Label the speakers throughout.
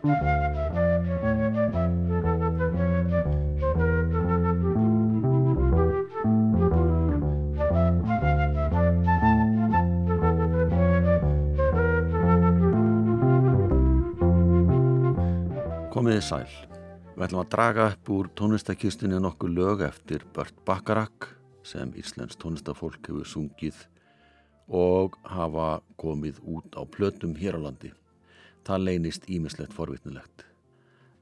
Speaker 1: Komiði sæl. Við ætlum að draga upp úr tónlistakistunni nokkuð lög eftir Bört Bakarak sem Íslands tónlistafólk hefur sungið og hafa komið út á plötum hér á landi. Það leynist ímislegt forvitnilegt.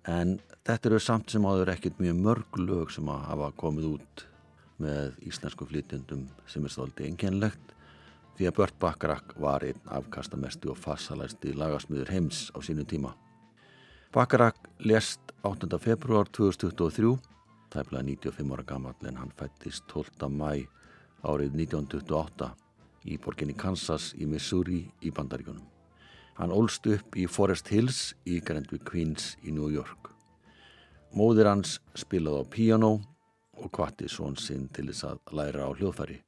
Speaker 1: En þetta eru samt sem áður ekkert mjög mörg lög sem að hafa komið út með íslensku flytjandum sem er stolti enginlegt því að Bört Bakarak var einn afkastamestu og fassalæsti lagasmiður heims á sínu tíma. Bakarak lest 8. februar 2023, tæplega 95 ára gammal en hann fættist 12. mæ árið 1928 í borginni Kansas í Missouri í Bandaríkunum. Hann ólst upp í Forest Hills í Grandvik Queens í New York. Móðir hans spilaði á piano og kvatti svon sinn til þess að læra á hljóðfæri.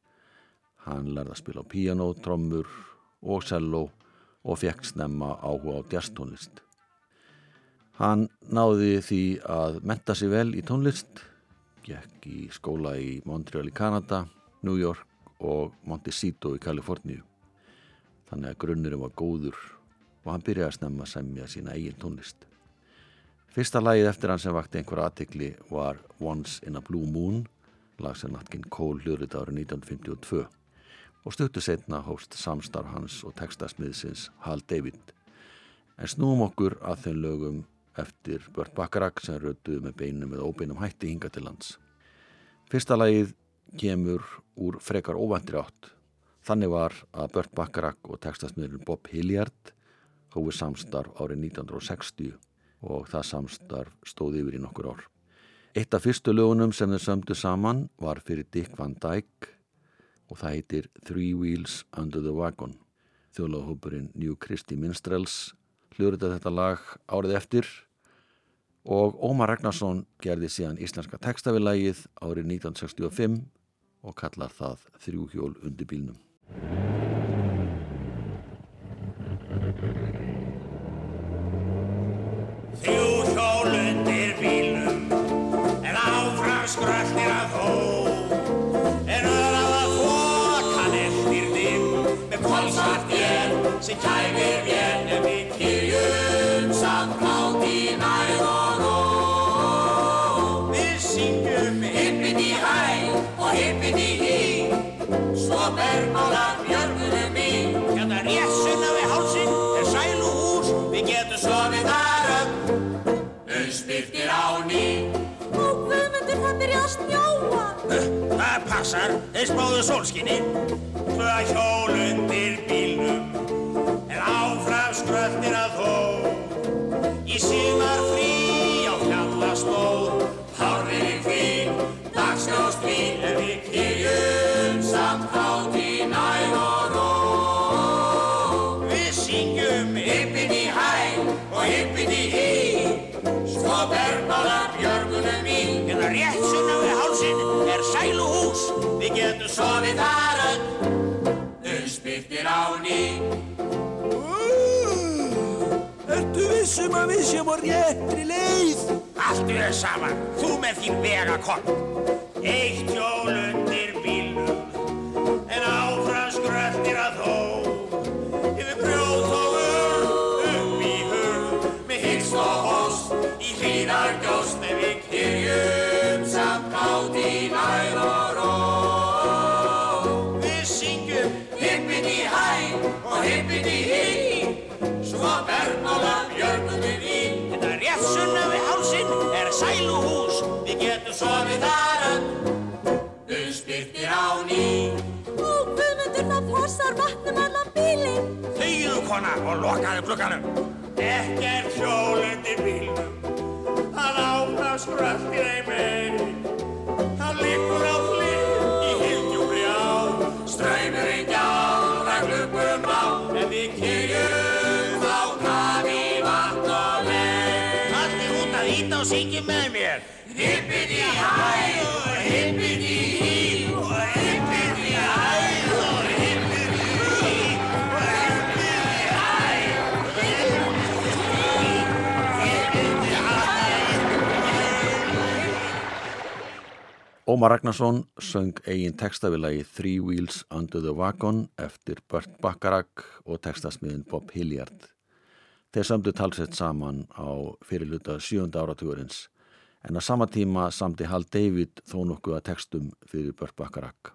Speaker 1: Hann lærði að spila á piano, trommur og cello og fekk snemma áhuga á jazztónlist. Hann náði því að menta sig vel í tónlist, gekk í skóla í Montreal í Kanada, New York og Montecito í Kaliforníu. Þannig að grunnurum var góður og hann byrjaði að snemma að semja sína eigin tónlist. Fyrsta lagið eftir hann sem vakti einhver aðtikli var Once in a Blue Moon, lag sem Natkin Cole hlurið árið 1952 og stuttu setna hóst samstarf hans og textasmiðsins Hal David. En snúum okkur að þeim lögum eftir Bört Bakarak sem rötuð með beinum eða óbeinum hætti hinga til lands. Fyrsta lagið kemur úr frekar óvandri átt. Þannig var að Bört Bakarak og textasmiðurinn Bob Hilliard hófið samstarf árið 1960 og það samstarf stóði yfir í nokkur ár. Eitt af fyrstu lögunum sem þau sömdu saman var fyrir Dick Van Dyke og það heitir Three Wheels Under the Wagon. Þjóðlagahópurinn New Christy Minstrels hljóruða þetta lag árið eftir og Ómar Ragnarsson gerði síðan íslenska textavillægið árið 1965 og kallar það þrjúhjól undir bílnum.
Speaker 2: Svo bermálar björgunum í. Hérna rétt sunna við hálsin er sæluhús, við getum sofið þar upp, auðspyrtir á ný.
Speaker 3: Og Guðmundur það byrja að snjóa.
Speaker 2: Það passar, þeir spáðu sólskinni, tvö hjól undir bílnum, en áfram skröldir að þó. Í símar frí við getum sofið þar öll, umspyrtir á ný.
Speaker 4: Ertu vissum að við séum á réttri leið?
Speaker 2: Allt þau saman, þú með þín vegakoll. Eitt hjól undir bílnum, en áfram skröltir að þó. Yfir brjóð og urð, upp í hurð, með hyggst og host, í hlýnar gjóst, sofið þar öll, umspyrtir á ný.
Speaker 3: Og Guðmundur það fossar vatnum allan bílinn.
Speaker 2: Þegiðu kona og lokaðu glugganum. Ekkert hjól undir bílnum, hann áfram skröltir ei meir. Hann liggur á og syngi með mér. Hippiti hæ og hippiti hí og hippiti hæ og hippiti hí og hippiti hæ og hippiti hí og hippiti hæ
Speaker 5: Ómar Ragnarsson söng eigin textavilagi Three Wheels Under the Wagon eftir Burt Bacharach og textasmiðin Bob Hilliard. Þeir samtu talsett saman á fyrirluta sjönda áratugurins en á sama tíma samti Hal David þó nokkuð að textum fyrir Burt Bacharach.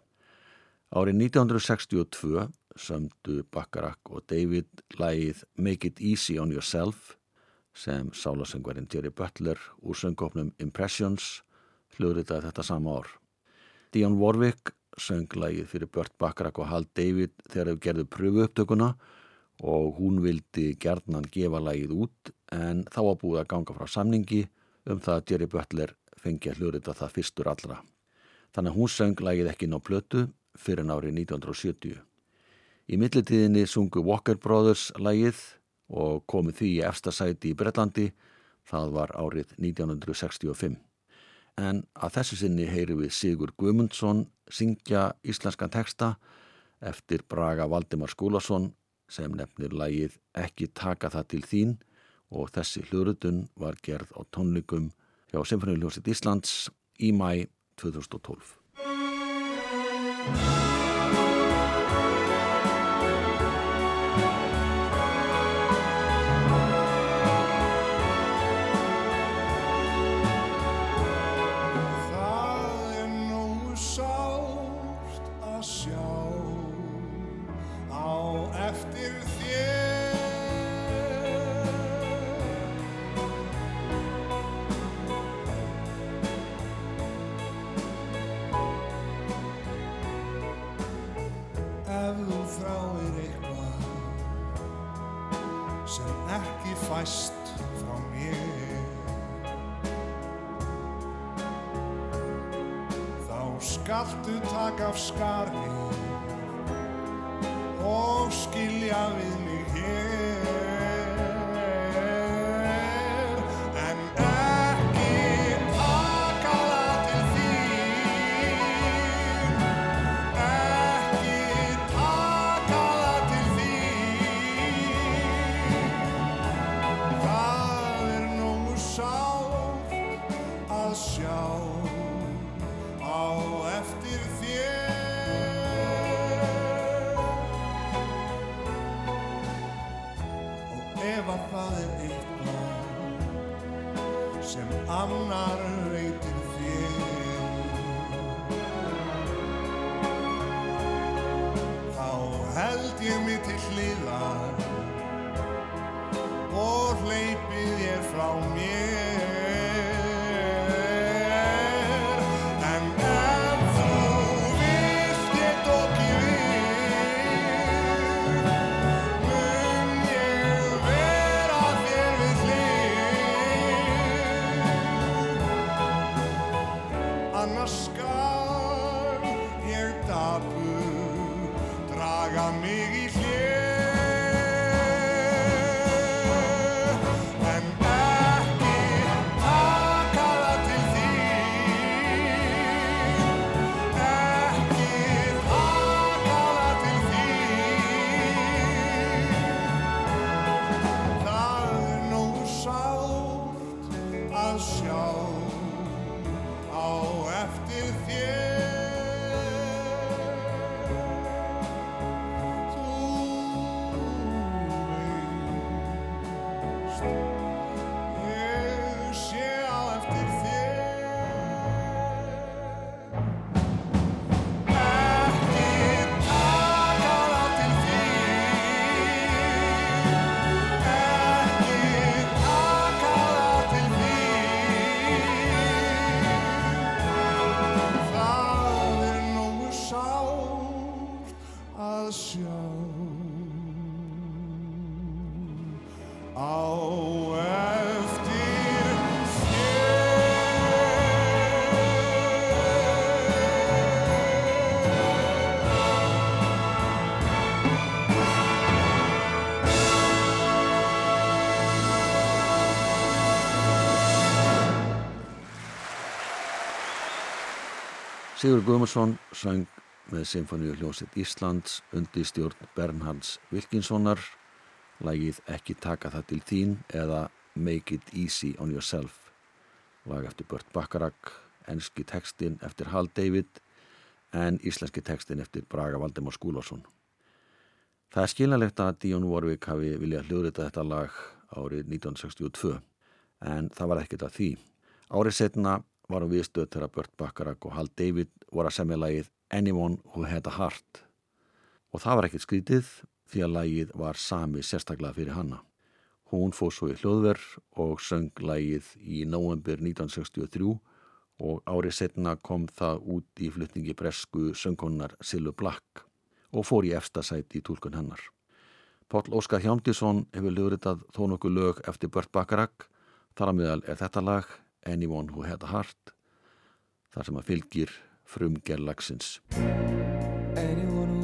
Speaker 5: Árið 1962 sömdu Bacharach og David lægið Make It Easy On Yourself sem sálasöngvarinn Jerry Butler úr söngkopnum Impressions hljóðritaði þetta sama ár. Dionne Warwick söng lægið fyrir Burt Bacharach og Hal David þegar þau gerðu pröfu upptökuna og hún vildi gerðnan gefa lægið út en þá var búið að ganga frá samningi um það að Jerry Butler fengi að hljóðrita það fyrstur allra. Þannig að hún söng lægið ekki ná plötu fyrir árið 1970. Í millitíðinni sungu Walker Brothers lægið og komið því í efsta sæti í Breitlandi, það var árið 1965. En að þessu sinni heyri við Sigur Guðmundsson syngja íslenskan texta eftir Braga Valdimar Skúlason sem nefnir lægið Ekki taka það til þín og þessi hlurutun var gerð á tónleikum hjá Symfóniuljónsitt Íslands í mæ 2012. Sigur Guðmundsson söng með Sinfoníu hljómsveit Íslands undir stjórn Bernhards Wilkinssonar lagið Ekki taka það til þín eða Make it easy on yourself lag eftir Burt Bacharach
Speaker 1: enski tekstin eftir Hal David en íslenski tekstin eftir Braga Valdemar Skúlason. Það er skiljanlegt að Díón Vorvik hafi viljað hljóðrita þetta lag árið 1962 en það var ekkert að því. Árið setna var hún viðstöð þegar Bört Bakarak og Hal David voru að semja lagið Anyone Who Had a Heart og það var ekkert skrítið því að lagið var sami sérstaklega fyrir hanna. Hún fóð svo í hljóðverð og söng lagið í november 1963 og árið setna kom það út í flutningi bresku söngkonar Silu Black og fór í efstasæti í tólkun hennar. Pál Óskar Hjámdísson hefur löguritað þó nokkuð lög eftir Bört Bakarak. Þar að miðal er þetta lag Anyone Who Had a Heart þar sem að fylgir frumgerlagsins.
Speaker 6: Anyone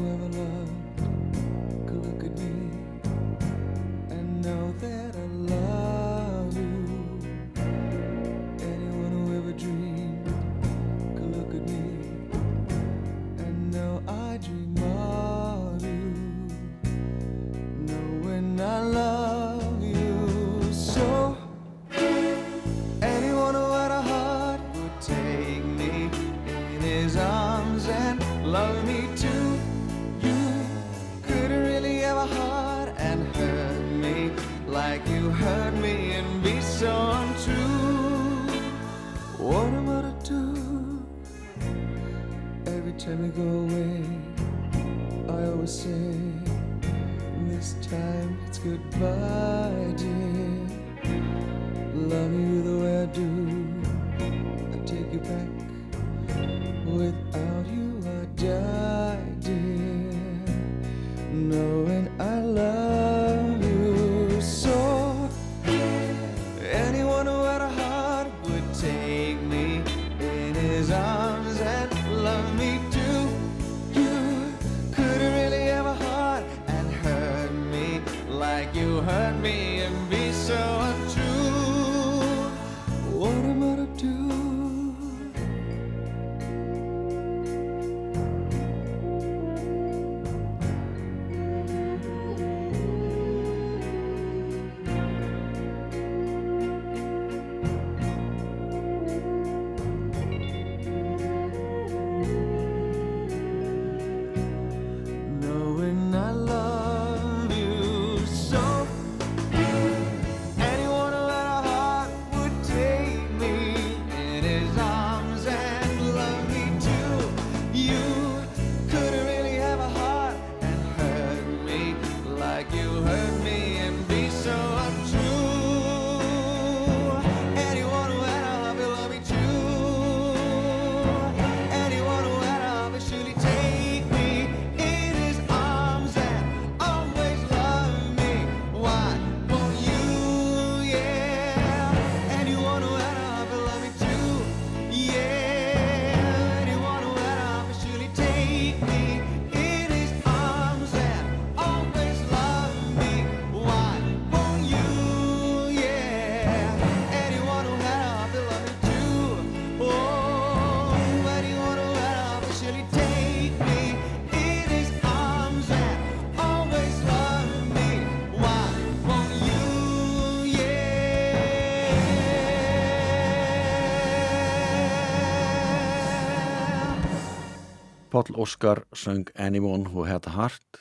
Speaker 1: Páll Óskar söng Anyone Who Had a Heart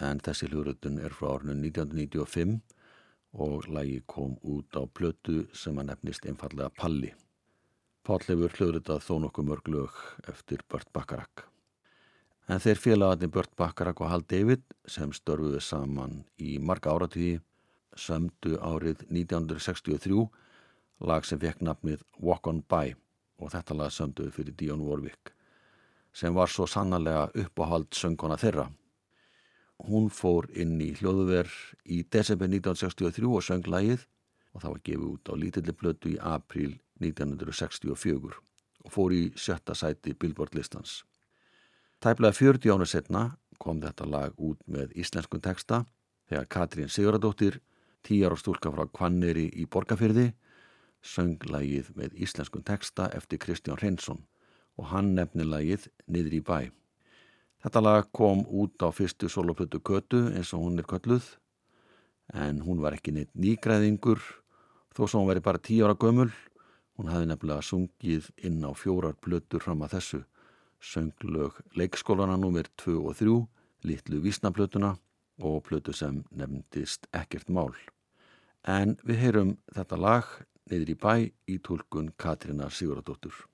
Speaker 1: en þessi hljóðrötun er frá árinu 1995 og lagi kom út á plötu sem að nefnist einfallega Palli. Páll hefur hljóðrötað þó nokkuð mörg lög eftir Bört Bakarak. En þeir félagatni Bört Bakarak og Hal David sem störfuðu saman í marga áratíði sömdu árið 1963 lag sem fekk nafnið Walk on By og þetta lag sömduðu fyrir Dionne Warwick sem var svo sannarlega uppáhald söngona þeirra. Hún fór inn í hljóðuver í desember 1963 og söng lagið og það var gefið út á lítilli blötu í april 1964 og fór í sjötta sæti Billboard listans. Tæplega 40 ára setna kom þetta lag út með íslenskun texta þegar Katrín Siguradóttir, tíjar og stúlka frá Kvanneri í Borgafyrði, söng lagið með íslenskun texta eftir Kristján Reynsson og hann nefni lagið Niður í bæ. Þetta lag kom út á fyrstu solopötu Kötu eins og hún er kölluð en hún var ekki neitt nýgræðingur þó sem hún veri bara tíu ára gömul.
Speaker 7: Hún hafði nefnilega sungið inn á fjórar blötur fram að þessu. Sönglög leikskólana numir 2 og 3, litlu vísnablötuna og blötu sem nefndist ekkert mál. En við heyrum þetta lag niður í bæ í tólkun Katrínar Sigurðardóttur.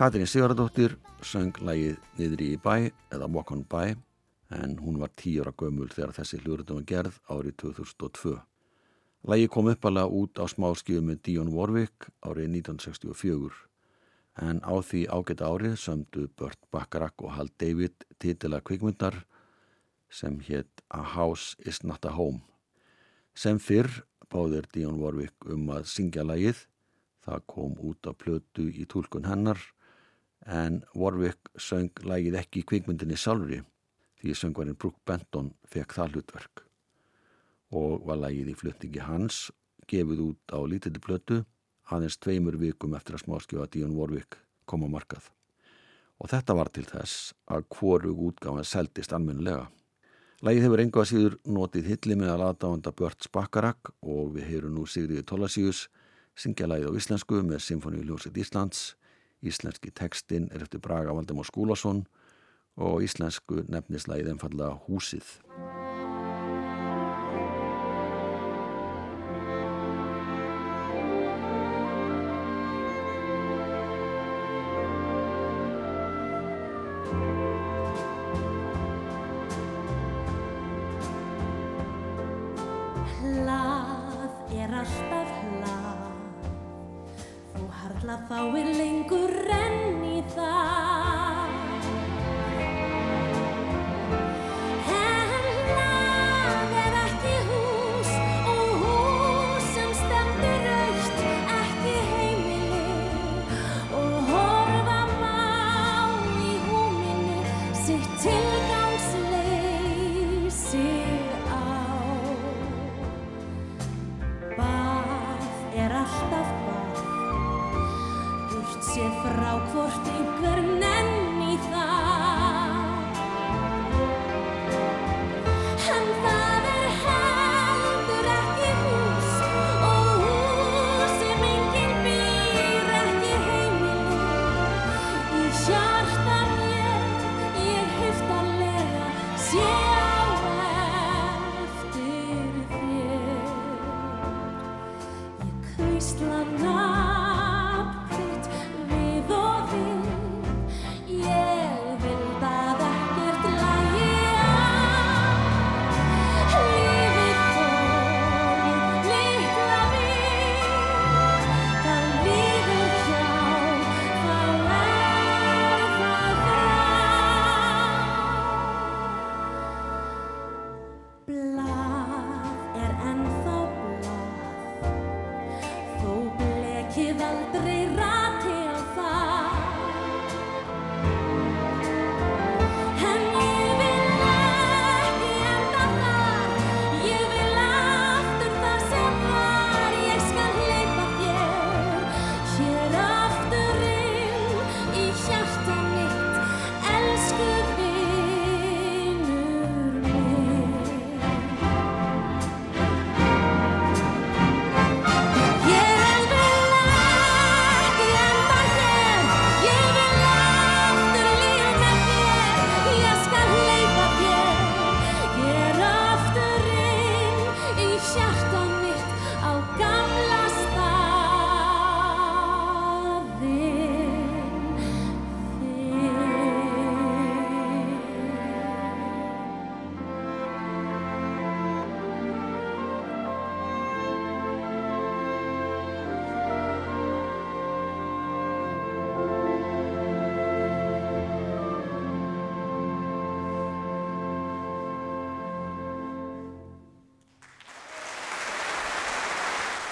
Speaker 7: Katrín Sigurðardóttir söng lægið niður í bæ eða Walk on By en hún var 10 ára gömul þegar þessi hljóðröndum var gerð árið 2002. Lægið kom uppalega út á smáskjöfu með Dionne Warwick árið 1964 en á því ágæta árið sömdu Burt Bacharach og Hal David titila kvikmyndar sem hétt A House is Not a Home. Sem fyrr báðir Dionne Warwick um að syngja lægið, það kom út á plötu í tólkun hennar en Warwick söng lægið ekki í kvikmyndinni sjálfri því söngvarinn Brooke Benton fekk það hlutverk og var lægið í flutningi hans gefið út á lítilli plötu aðeins tveimur vikum eftir að smáskjóða Dionne Warwick kom á markað og þetta var til þess að hvorug útgáfan seldist almennilega Lægið hefur enga síður notið hilli með að aðdáanda Björn Spakkarak og við heyrum nú Sigriði Tólasíus syngja lægið á íslensku með Sinfoníu Ljósið Íslands. Íslenski textin er eftir Braga Valdemar Skúlason og íslensku nefnist lægið einfallega Húsið.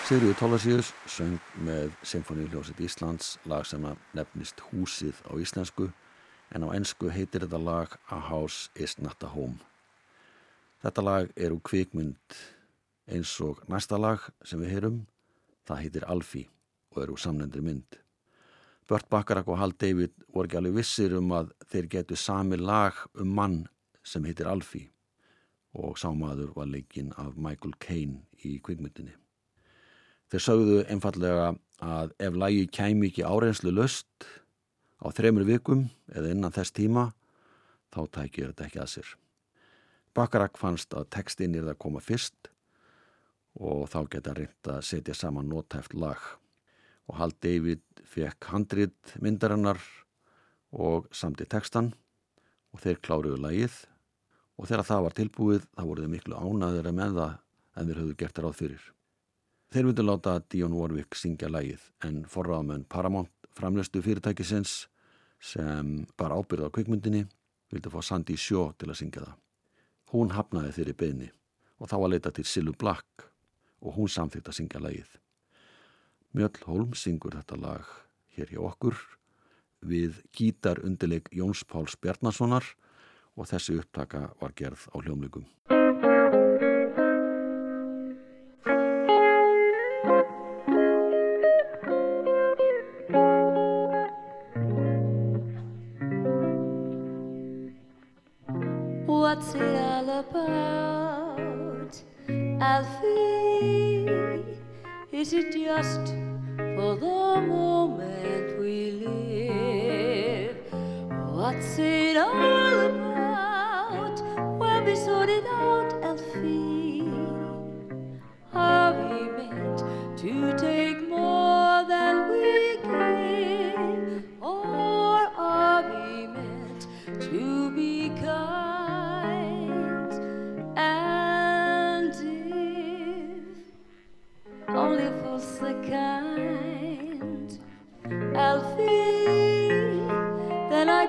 Speaker 1: Sigriður Tólasíus söng með Symfóníuljóset Íslands lag sem nefnist Húsið á íslensku en á ennsku heitir þetta lag A House is Not a Home. Þetta lag er úr kvikmynd eins og næsta lag sem við heyrum, það heitir Alfí og er úr samnendri mynd. Bört Bakarak og Hal David voru ekki alveg vissir um að þeir getu sami lag um mann sem heitir Alfí og sámaður var leikinn af Michael Caine í kvikmyndinni. Þeir sögðu einfallega að ef lagi kæmi ekki árenslu löst á þremur vikum eða innan þess tíma þá tækir þetta ekki að sér. Bakarak fannst að textin er að koma fyrst og þá geta reynd að setja saman nótæft lag og Hal David fekk handrit myndarinnar og samti textan og þeir kláruðu lagið og þegar það var tilbúið þá voru þeir miklu ánaður með það en þeir höfðu gert ráð fyrir. Þeir vildu láta Dion Warwick syngja lagið en forraðamenn Paramount framlöstu fyrirtækisins sem bara ábyrða á kvikmyndinni vildi fá Sandy Shaw til að syngja það. Hún hafnaði þeirri beðni og þá var leita til Silu Black og hún samþýtt að syngja lagið. Mjöll Holm syngur þetta lag hér hjá okkur við gítar undirleik Jóns Páls Bjarnasonar og þessi upptaka var gerð á hljómleikum.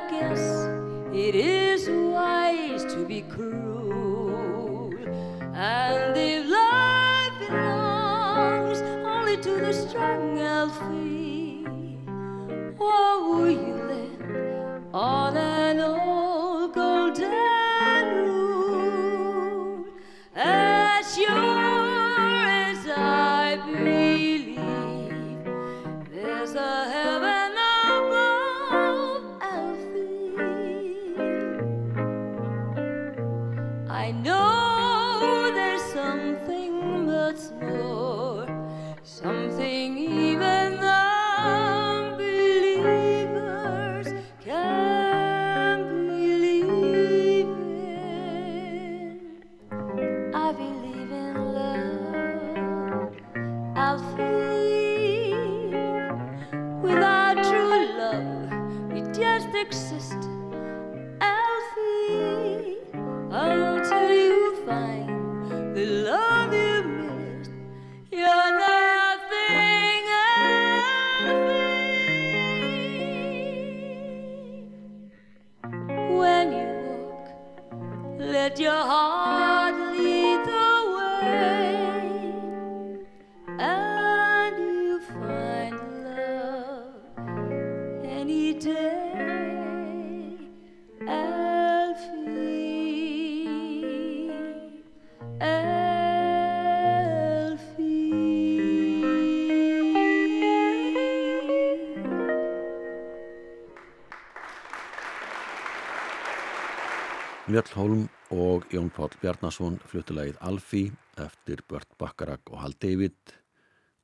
Speaker 8: Guess it is wise to be cruel. And if life belongs only to the strong, Alfie, what will you lend on
Speaker 1: Mjöll Holm og Jón Páll Bjarnason fluttulegið Alfí eftir Bört Bakarak og Hal David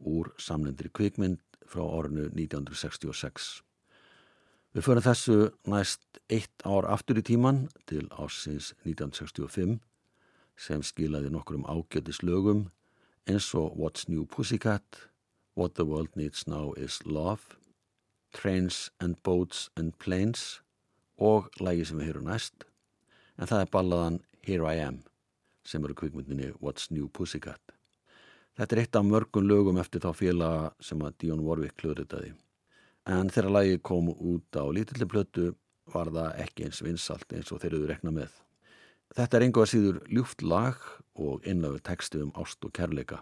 Speaker 1: úr samlendri kvikmynd frá árinu 1966. Við förum þessu næst eitt ár aftur í tíman til ásins 1965 sem skilaði nokkrum ágætis lögum eins og What's New Pussycat, What the World Needs Now is Love, Trains and Boats and Planes og lægi sem við heyrum næst en það er ballaðan Here I Am sem eru kvikmyndinni What's New Pussycat. Þetta er eitt af mörgum lögum eftir þá félaga sem að Dion Warwick klöðritaði. En þegar lagi kom út á lítilli plötu var það ekki eins vinsalt eins og þeir eru rekna með. Þetta er einhvað síður ljúft lag og innlöfu texti um ást og kærleika.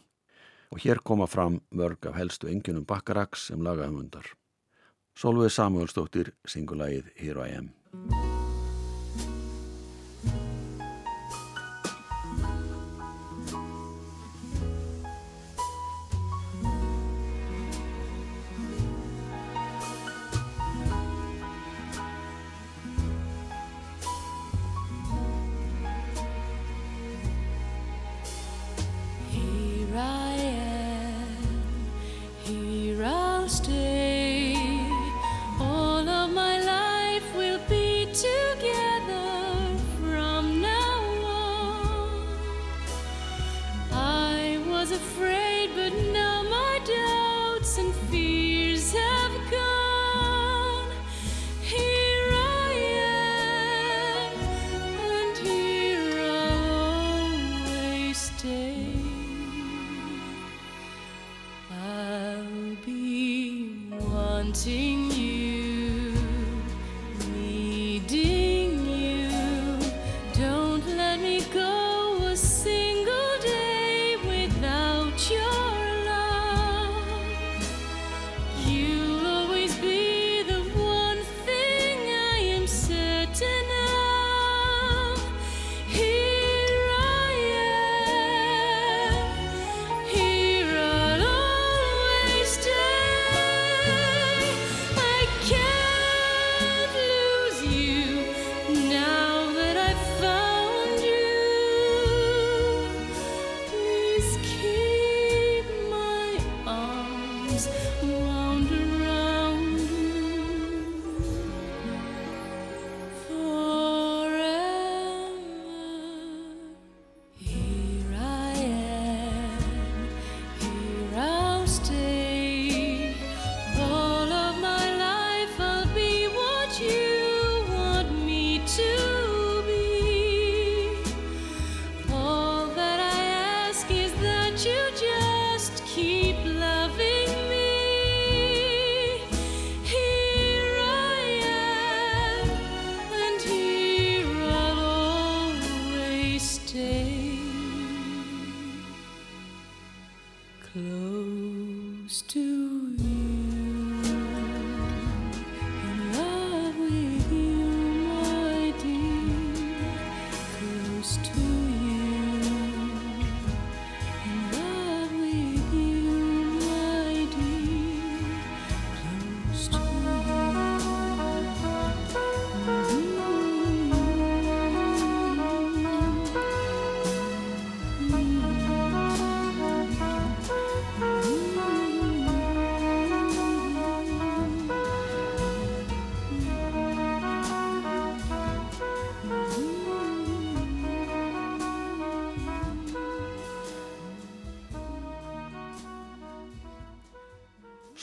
Speaker 3: og hér koma fram mörg af helstu engjunum Bakkaraks sem lagahumundar. Solveig Samuelsdóttir singulagið Here I Am.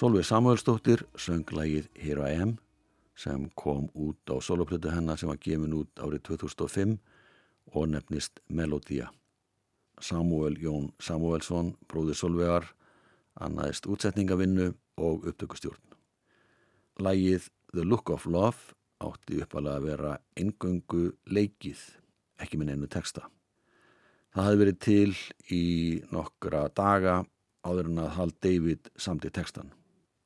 Speaker 3: Solveig Samuelsdóttir söng lagið Here I Am sem kom út á soloplötu hennar sem var gefin út árið 2005 og nefnist Melodía. Samuel Jón Samuelsson, bróðir Solveigar, annaðist útsetningavinnu og upptökustjórn. Lagið The Look of Love átti uppalega að vera engöngu leikið, ekki minn einu texta. Það hafði verið til í nokkra daga áður en að Hal David samt í textan.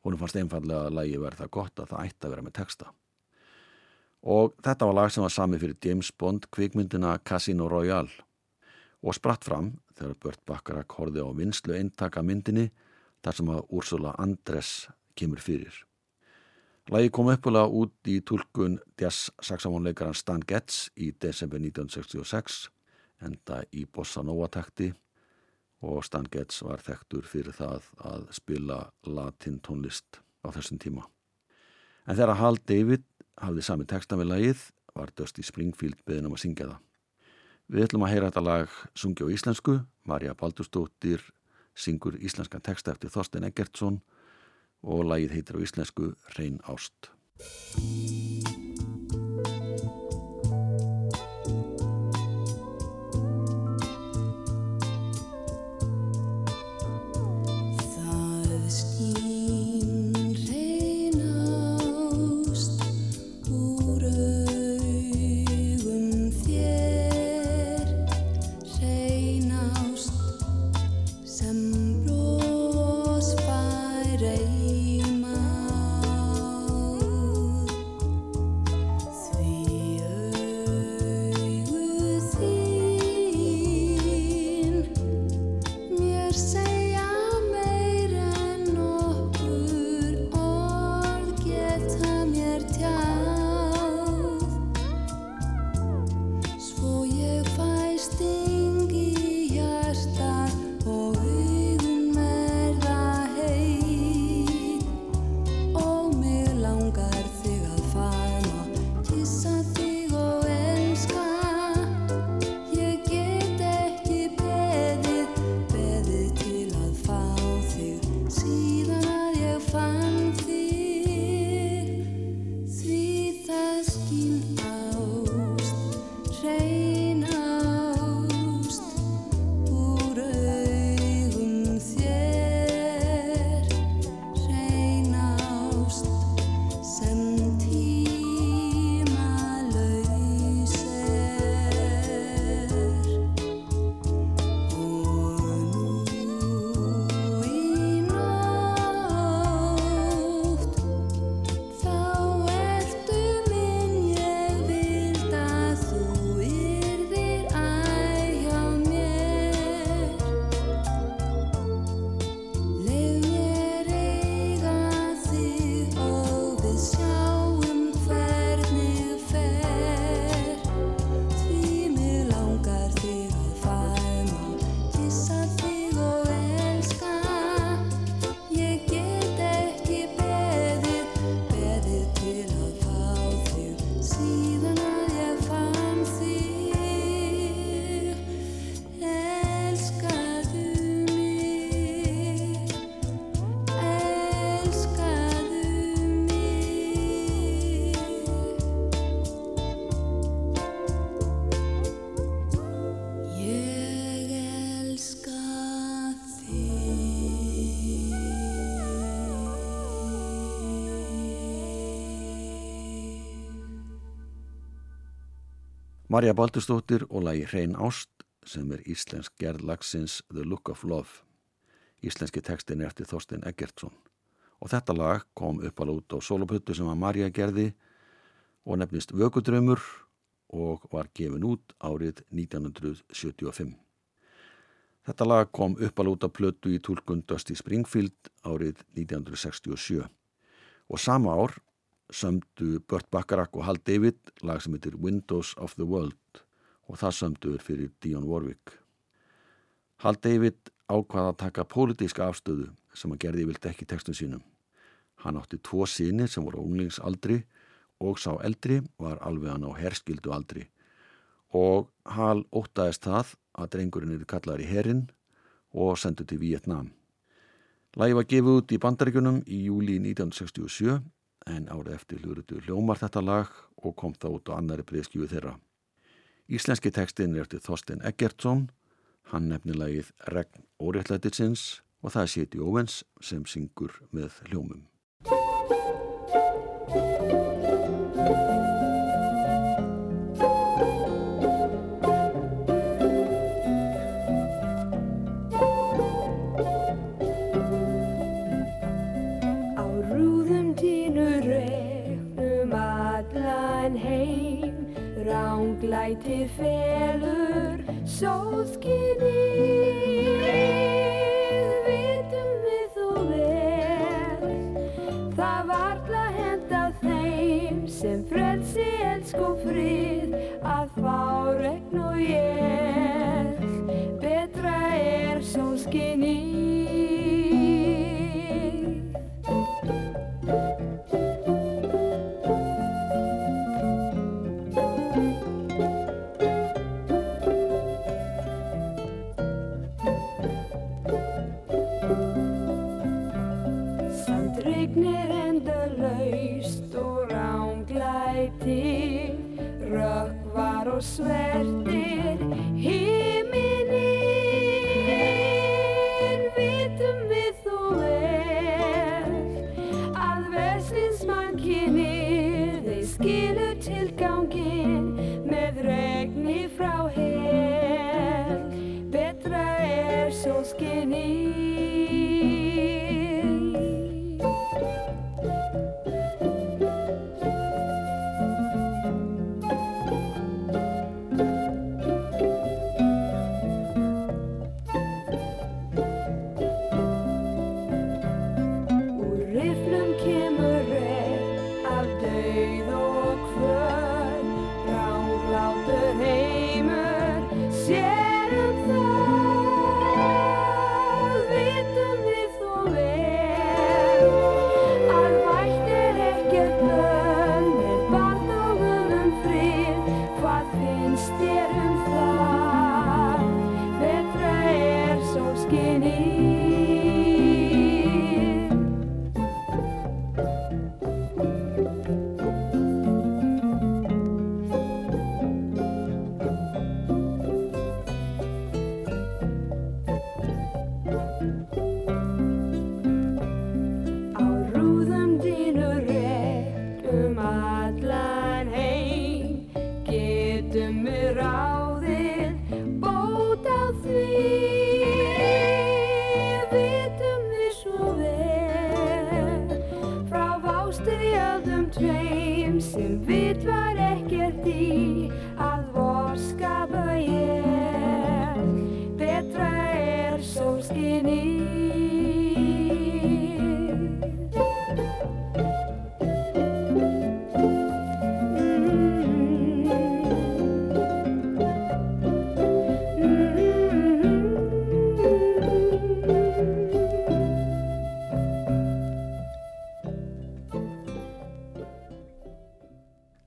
Speaker 3: Hún fannst einfallega að lagi verið það gott að það ætti að vera með texta. Og þetta var lag sem var sami fyrir James Bond kvikmyndina Casino Royale og spratt fram þegar Burt Bacharach horfið á vinslu eintaka myndinni þar sem að Ursula Andres kemur fyrir. Lagi kom uppulega út í tólkun jazz saxofónleikaran Stan Getz í desember 1966 enda í Bossa Nova takti og Stan Getz var þekktur fyrir það að spila latin tónlist á þessum tíma. En þegar Hal David hafði sami texta með lagið var Dusty Springfield beðin um að syngja það. Við ætlum að heyra þetta lag sungja á íslensku, Marja Baldurstóttir syngur íslenskan texta eftir Þorstein Eggertsson og lagið heitir á íslensku Reyn Ást.
Speaker 1: Marja Baldurstóttir og lagi Hrein Ást sem er íslensk gerð lagsins The Look of Love. Íslenski tekstin er eftir Þorstein Eggertsson. Og þetta lag kom upp alveg út á soloputtu sem að Marja gerði og nefnist Vökudrömmur og var gefin út árið 1975. Þetta lag kom upp alveg út á plötu í tólkun Dusty Springfield árið 1967 og sama ár sömdu Burt Bacharach og Hal David lag sem heitir Windows of the World og það sömduður fyrir Dionne Warwick. Hal David ákvaða að taka pólitíska afstöðu sem að gerði vilt ekki textum sínum. Hann átti tvo síni sem voru unglingsaldri og sá eldri var alveg hann á herskildu aldri og Hal ótaðist það að drengurinn er kallar í herin og sendu til Vietnam. Lægi var gefið út í bandaríkunum í júli 1967 en árið eftir hlurutu hljómar þetta lag og kom það út á annari breyðskjöfu þeirra. Íslenski tekstin er eftir Þorstein Eggertsson, hann nefnir lagið Regn óréttlættisins og það er Séti Óvens sem syngur með hljómum.
Speaker 9: Ránglæti felur sóðskinnið Vitum við þó vel. Það varla henda þeim sem frelsi elsk og frið. Að fá regn og ég Betra er sólskinnið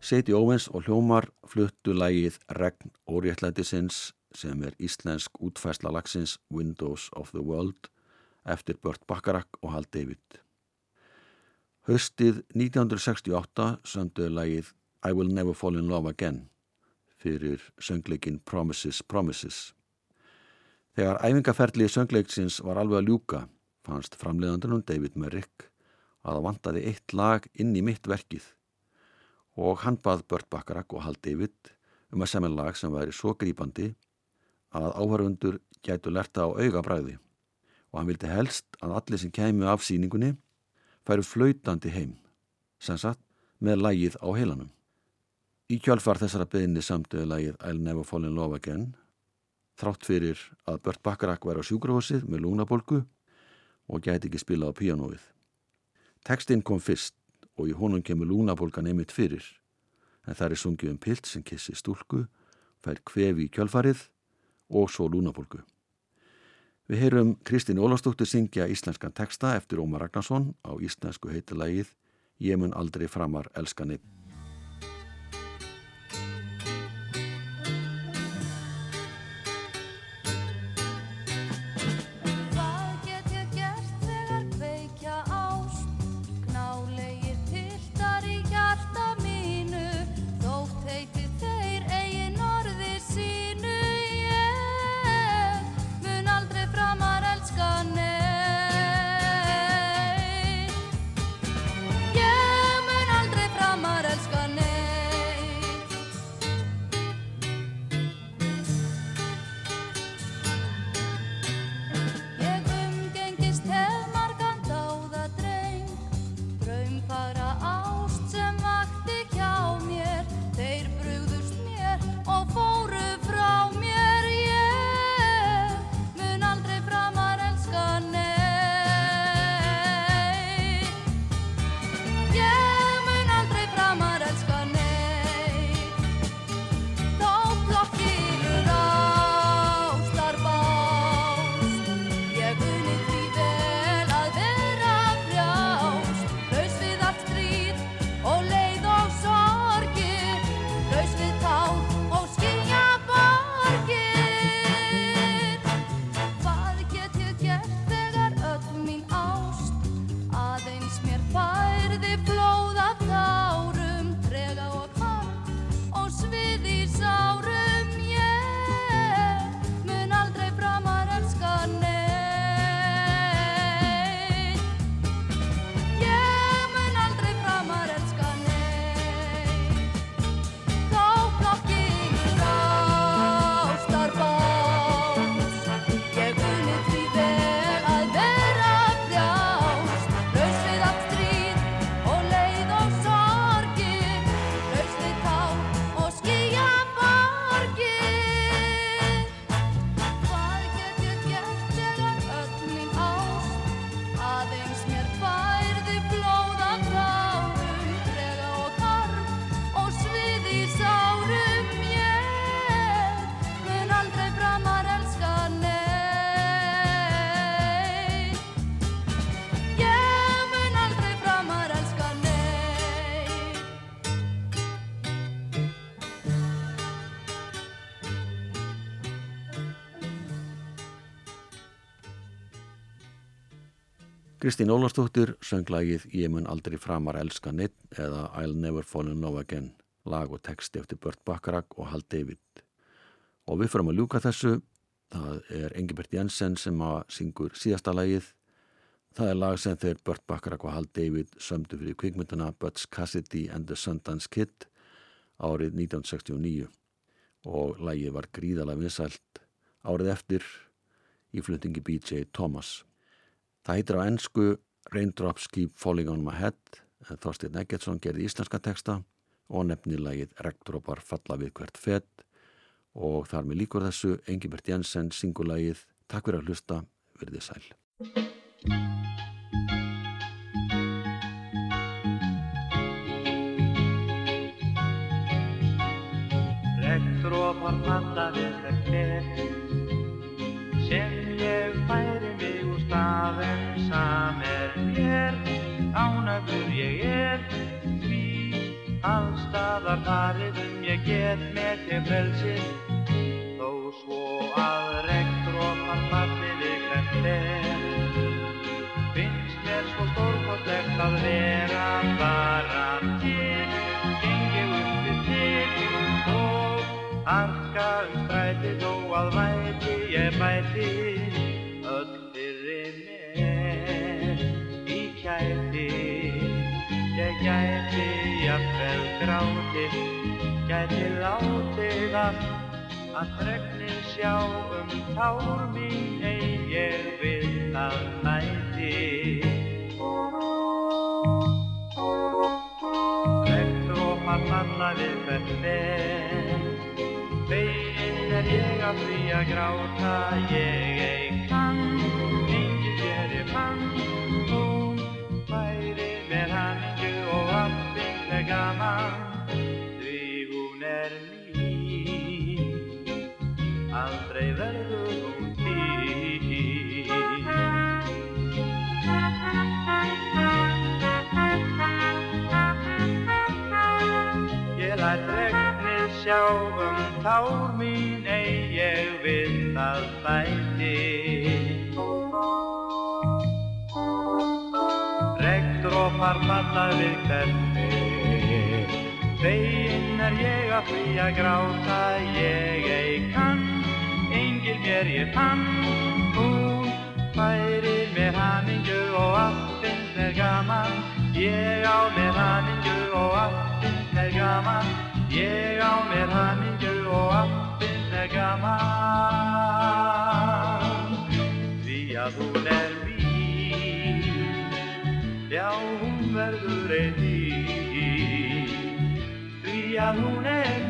Speaker 1: Seiti Óvens og hljómar fluttu lægið Regn óréttlætisins sem er íslensk útfæsla lagsins Windows of the World eftir Burt Bacharach og Hal David. Haustið 1968 sönduðu lægið I Will Never Fall in Love Again fyrir söngleikin Promises Promises. Þegar æfingaferðlið söngleiksins var alveg að ljúka fannst framleiðandunum David Merrick að það vantaði eitt lag inn í mitt verkið og hann bað Burt Bacharach og Hal David um að semja lag sem væri svo grípandi að áhörfundur gætu lerta á auga bræði og hann vildi helst að allir sem kemur af síningunni færu flautandi heim, sem sagt með lagið á heilanum. Í kjálfar þessara beðinni samtöðu lagið I'll Never Fall in Love Again þrátt fyrir að Bört Bakarak væri á sjúkrahúsið með lúnabólgu og gæti ekki spilað á píanóið. Tekstinn kom fyrst og í honum kemur lúnabólgan einmitt fyrir en það er sungið um pilt sem kissi stúlku, fær kvefi í kjálfarið og svo lúnabólgu. Við heyrum Kristín Ólafsdóttir syngja íslenskan teksta eftir Ómar Ragnarsson á íslensku heitilagið Ég mun aldrei framar elskanið.
Speaker 8: Hvað
Speaker 1: Kristín Ólafsdóttir söng lagið Ég mun aldrei framar elska neitt eða I'll never fall in love again lag og texti eftir Bört Bakarak og Hal David. Og við förum að ljúka þessu. Það er Engibert Jensen sem að syngur síðasta lagið. Það er lag sem þeir Bört Bakarak og Hal David sömdu fyrir kvikmynduna Butch Cassidy and the Sundance Kid árið 1969 og lagið var gríðalega vinsælt árið eftir í flutningi BJ Thomas. Það heitir á ennsku Raindrops Keep Falling on My Head en Þorstein Eggertsson gerði íslenska texta og nefni lagið Regndrópar falla við hvert fett og þar með líkur þessu Engibert Jensen syngur lagið Takk fyrir að hlusta, verðið sæl.
Speaker 10: Regndrópar falla við hvert fet en sam er mér ánægður ég er. Því allstaðar farið um ég get með þér frelsið. Þó svo að regndrópar falli við fet finnst mér svo stórkostlegt að vera bara til. Geng ég upp við þig og arka um stræti þó að væti ég bæti ég gæti
Speaker 8: látið allt að fregnin sjá um tár mín ein ég við það mæti. Regndrópar falla við hvert vel, veginn er ég að því að gráta ég ei Falla við hverfi, Veginn er ég að því að gráta, ég ei kann, engil mér ég fann, hún færir mér hamingju og allt finnst mér gaman, ég á mér hamingju og allt finnst mér gaman, ég á mér hamingju hún verður